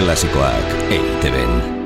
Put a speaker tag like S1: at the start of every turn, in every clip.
S1: Klasikoak EITB-en.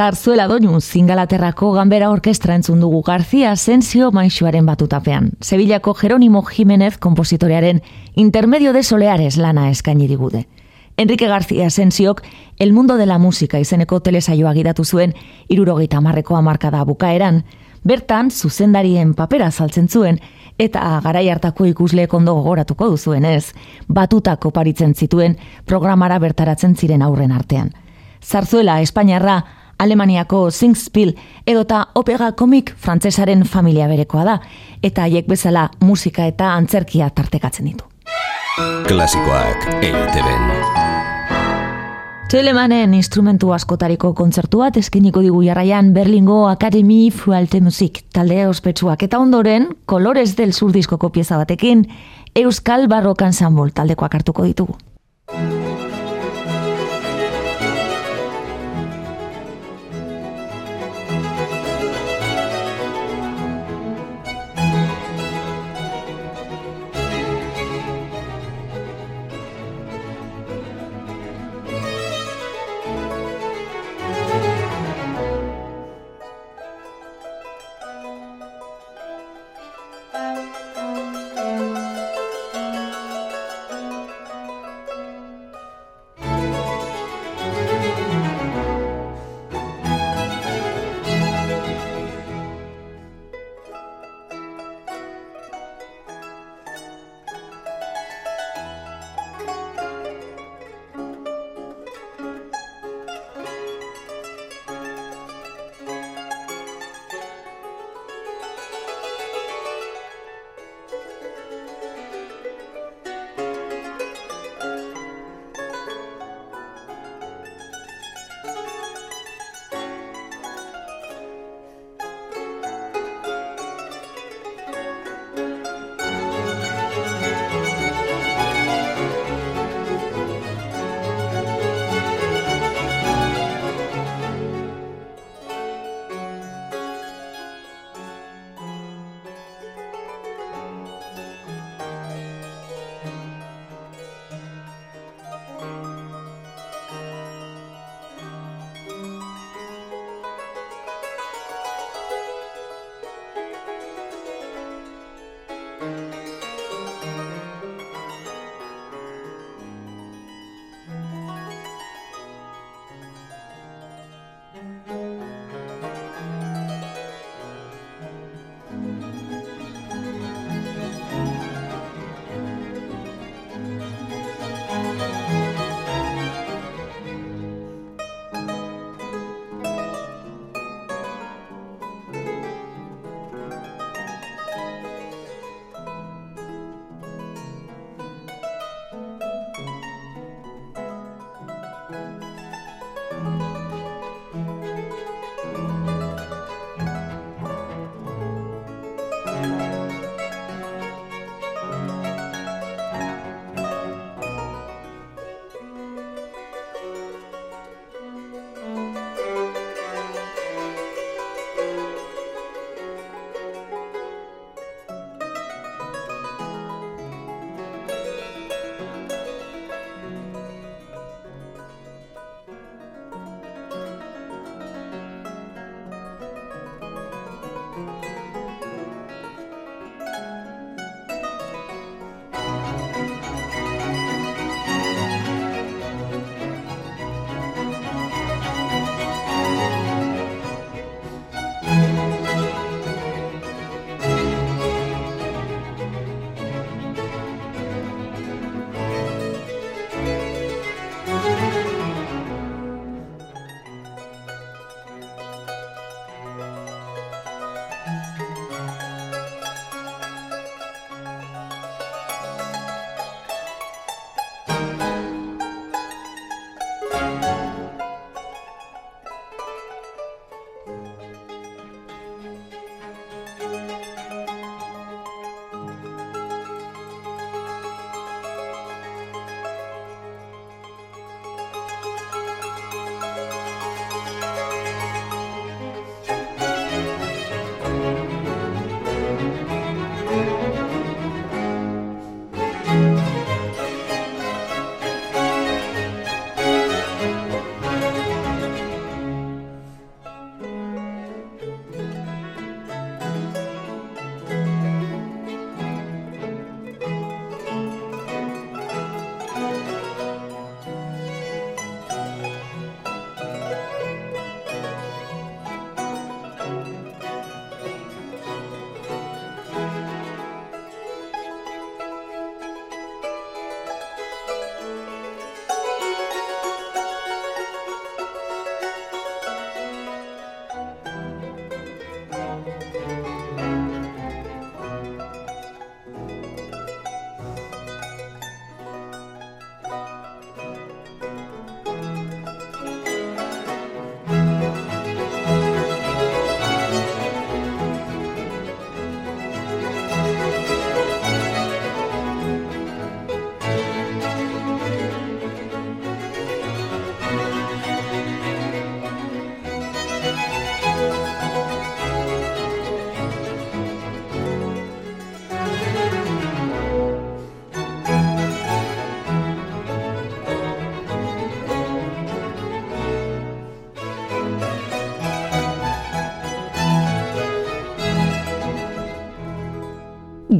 S2: Zarzuela doinu zingalaterrako gambera orkestra entzun dugu García Asensio maixuaren batutapean. Sevillako Jerónimo Jiménez kompositorearen intermedio de soleares lana eskaini digude. Enrique García Asensiok El Mundo de la Música izeneko telesaioa gidatu zuen irurogeita marreko amarkada bukaeran, bertan zuzendarien papera saltzen zuen eta garai hartako ikusle ondo gogoratuko duzuen ez, batutako paritzen zituen programara bertaratzen ziren aurren artean. Zarzuela Espainiarra Alemaniako Singspiel edota opera komik frantsesaren familia berekoa da eta haiek bezala musika eta antzerkia tartekatzen ditu.
S1: Klasikoak EITB-en.
S2: Telemanen instrumentu askotariko kontzertu bat eskeniko digu jarraian Berlingo Academy Fualte Musik talde ospetsuak eta ondoren Colores del Sur diskoko pieza batekin Euskal Barrock Ensemble taldekoak hartuko ditugu.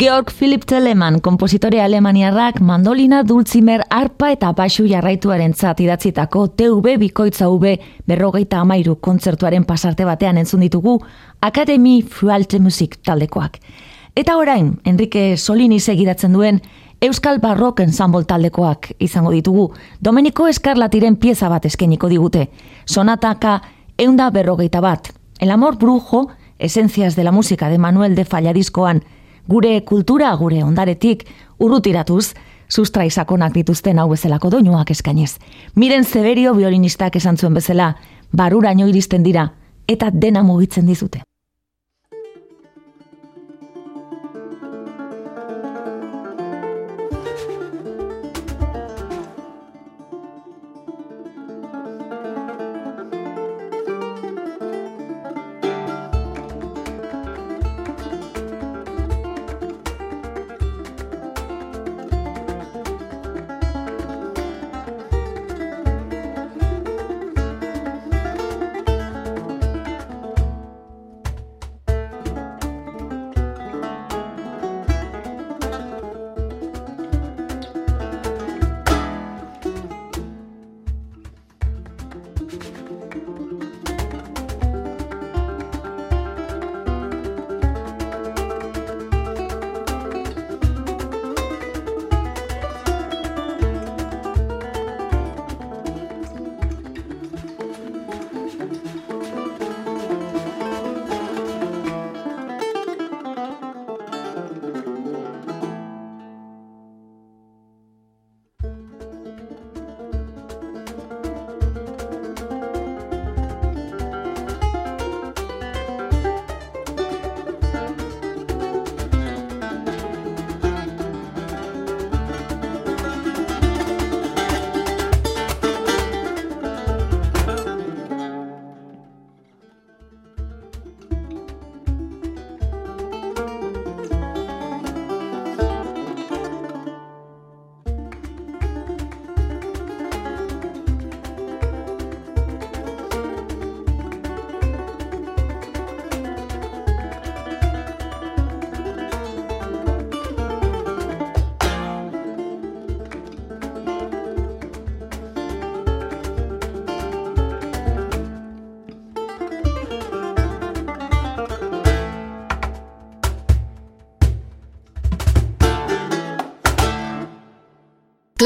S3: Georg Philipp Telemann, kompositore alemaniarrak mandolina, dultzimer, arpa eta baixu jarraituaren idatzitako TV bikoitza V berrogeita amairu kontzertuaren pasarte batean entzun ditugu Akademi Fualte Musik taldekoak. Eta orain, Enrique Solini segidatzen duen Euskal Barrok Ensemble taldekoak izango ditugu. Domenico Eskarlatiren pieza bat eskeniko digute. Sonataka eunda berrogeita bat. El amor brujo, esencias de la música de Manuel de Falladiskoan, gure kultura gure ondaretik urrutiratuz, sustra izakonak dituzten hau bezalako doinuak eskainez. Miren Zeberio violinistak esan zuen bezala, baruraino iristen dira, eta dena mugitzen dizute.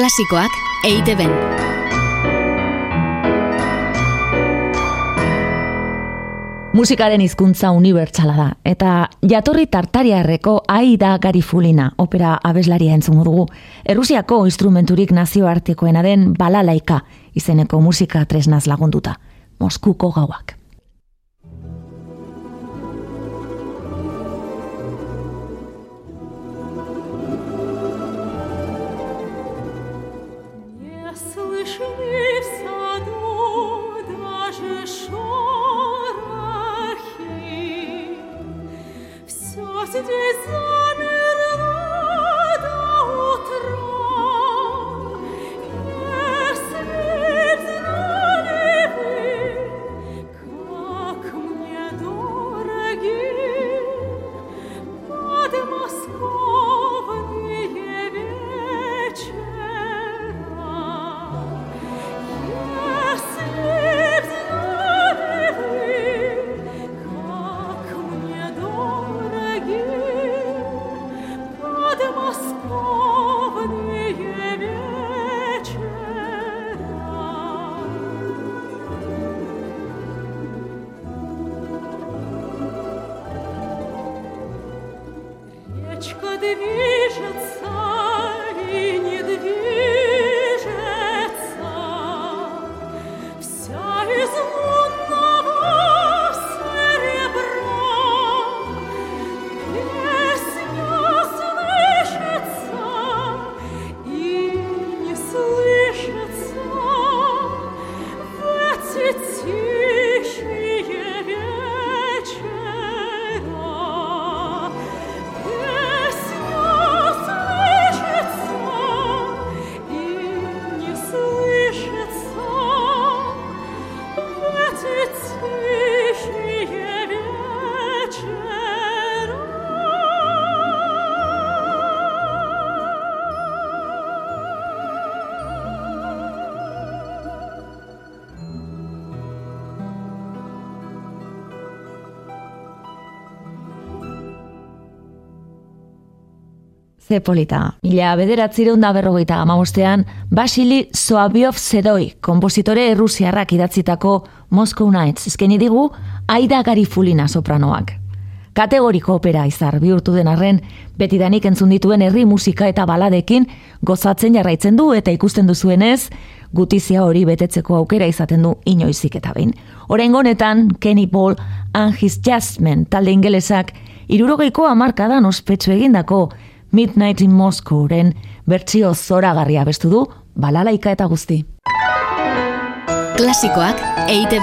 S4: Klasikoak eite ben.
S3: Musikaren hizkuntza unibertsala da, eta jatorri tartariarreko aida garifulina opera abeslaria entzungu dugu. Errusiako instrumenturik nazioartekoena den balalaika izeneko musika tresnaz lagunduta. Moskuko gauak.
S2: Ze polita, mila bederatzireun da berrogeita amabostean, Basili Soabiov Zedoi, kompositore errusiarrak idatzitako Moscow Nights, eskeni digu, Aida Garifulina sopranoak. Kategoriko opera izar bihurtu den arren, betidanik entzun dituen herri musika eta baladekin gozatzen jarraitzen du eta ikusten duzuenez, gutizia hori betetzeko aukera izaten du inoizik eta behin. Horen honetan, Kenny Paul and his Jasmine talde ingelesak irurogeiko amarkadan ospetsu egindako Midnight in Moscowren bertsio zoragarria bestu du, balalaika eta guzti.
S4: Klasikoak eite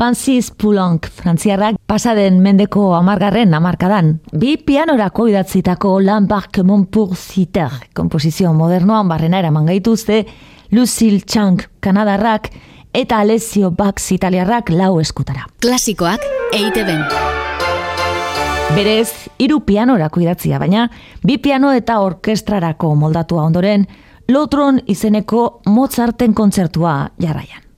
S2: Francis Poulenc, frantziarrak pasaden mendeko amargarren amarkadan. Bi pianorako idatzitako L'Embarquement pour Citer, komposizio modernoan barrena eraman gaituzte, Lucille Chang, kanadarrak, eta Alessio Bax italiarrak lau eskutara.
S4: Klasikoak eite ben.
S2: Berez, hiru pianorako idatzia, baina bi piano eta orkestrarako moldatua ondoren, Lotron izeneko Mozarten kontzertua jarraian.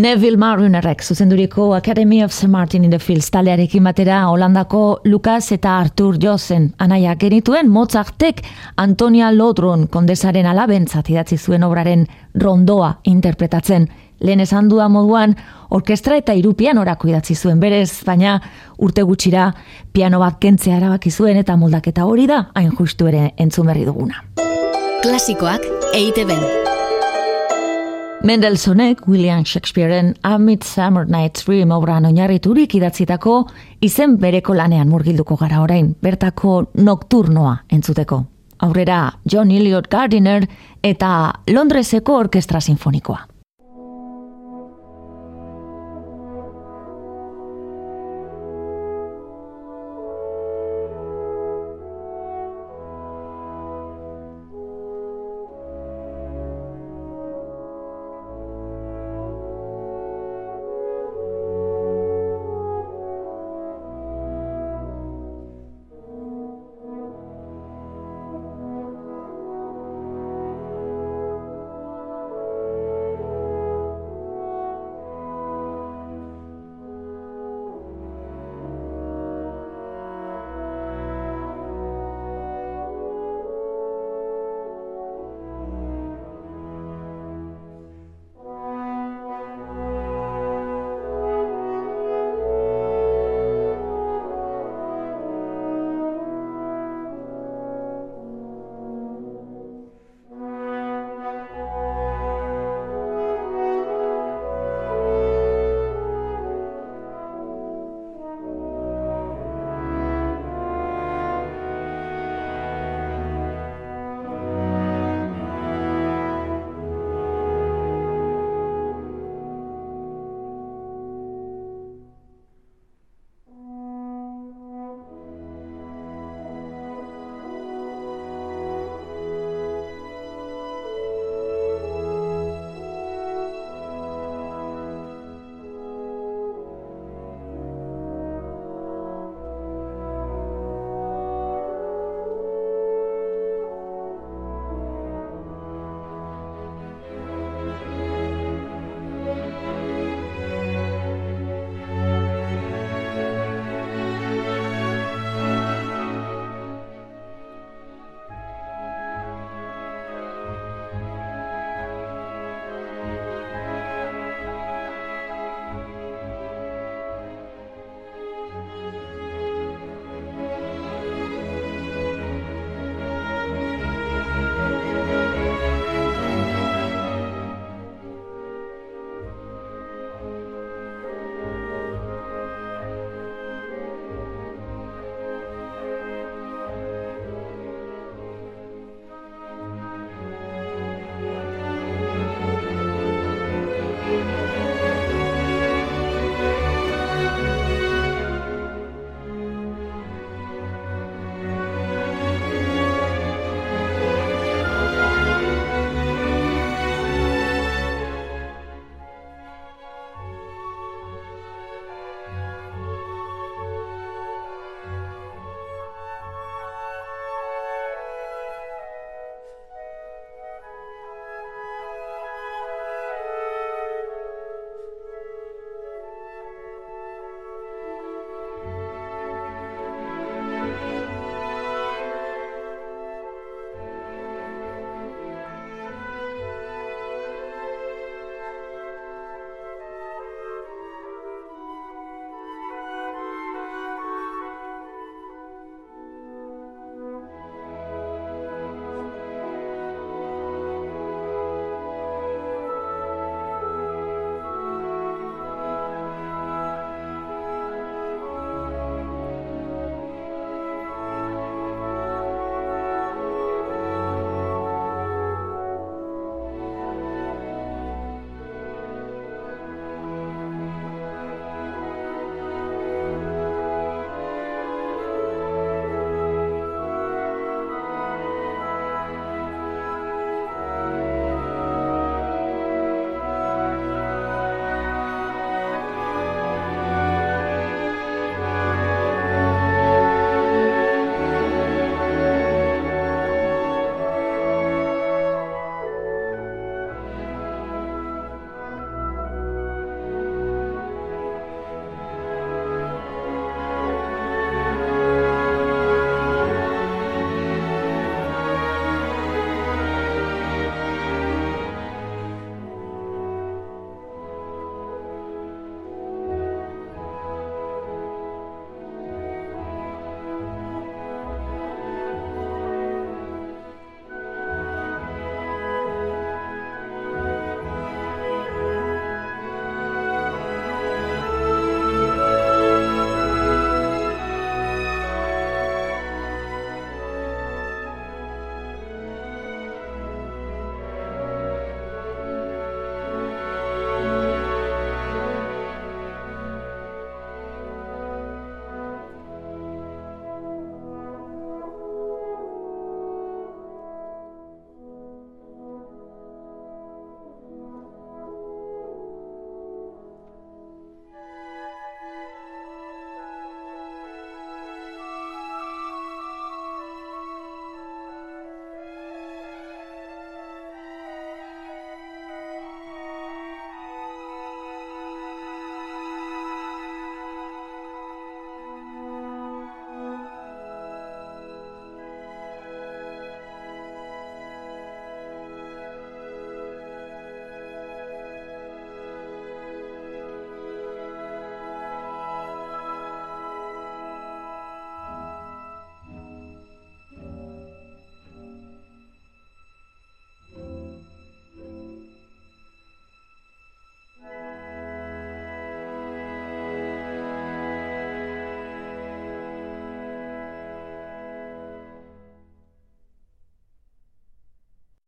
S2: Neville Marinerrek zuzenduriko Academy of St. Martin in the Fields talearekin batera Holandako Lucas eta Arthur Josen anaia genituen Mozartek Antonia Lodron kondesaren alabentzat idatzi zuen obraren rondoa interpretatzen. Lehen esan duda moduan, orkestra eta iru pianorako idatzi zuen berez, baina urte gutxira piano bat kentzea erabaki zuen eta moldaketa hori da hain justu ere entzun berri duguna.
S4: Klasikoak EITB.
S2: Mendelsonek William Shakespearen A Midsummer Night's Dream obran oinarriturik idatzitako izen bereko lanean murgilduko gara orain, bertako nokturnoa entzuteko. Aurrera John Elliot Gardiner eta Londreseko Orkestra Sinfonikoa.